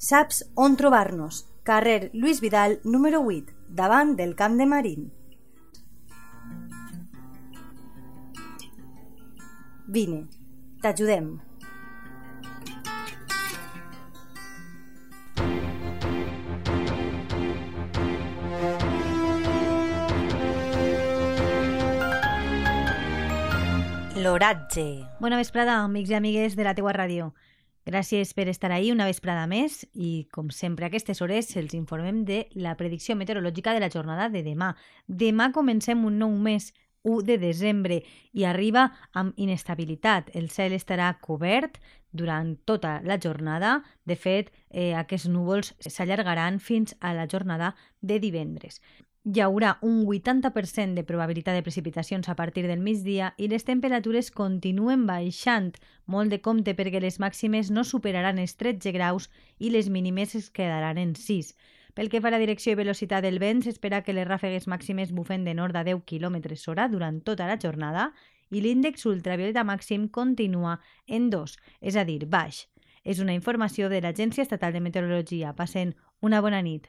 Saps on trobar-nos? Carrer Lluís Vidal, número 8, davant del Camp de Marín. Vine, t'ajudem. L'oratge. Bona vesprada, amics i amigues de la teua ràdio. Gràcies per estar ahí una vesprada més i, com sempre, a aquestes hores els informem de la predicció meteorològica de la jornada de demà. Demà comencem un nou mes, 1 de desembre, i arriba amb inestabilitat. El cel estarà cobert durant tota la jornada. De fet, eh, aquests núvols s'allargaran fins a la jornada de divendres hi haurà un 80% de probabilitat de precipitacions a partir del migdia i les temperatures continuen baixant, molt de compte perquè les màximes no superaran els 13 graus i les mínimes es quedaran en 6. Pel que fa a la direcció i velocitat del vent, s'espera que les ràfegues màximes bufen de nord a 10 km hora durant tota la jornada i l'índex ultravioleta màxim continua en 2, és a dir, baix. És una informació de l'Agència Estatal de Meteorologia. Passen una bona nit.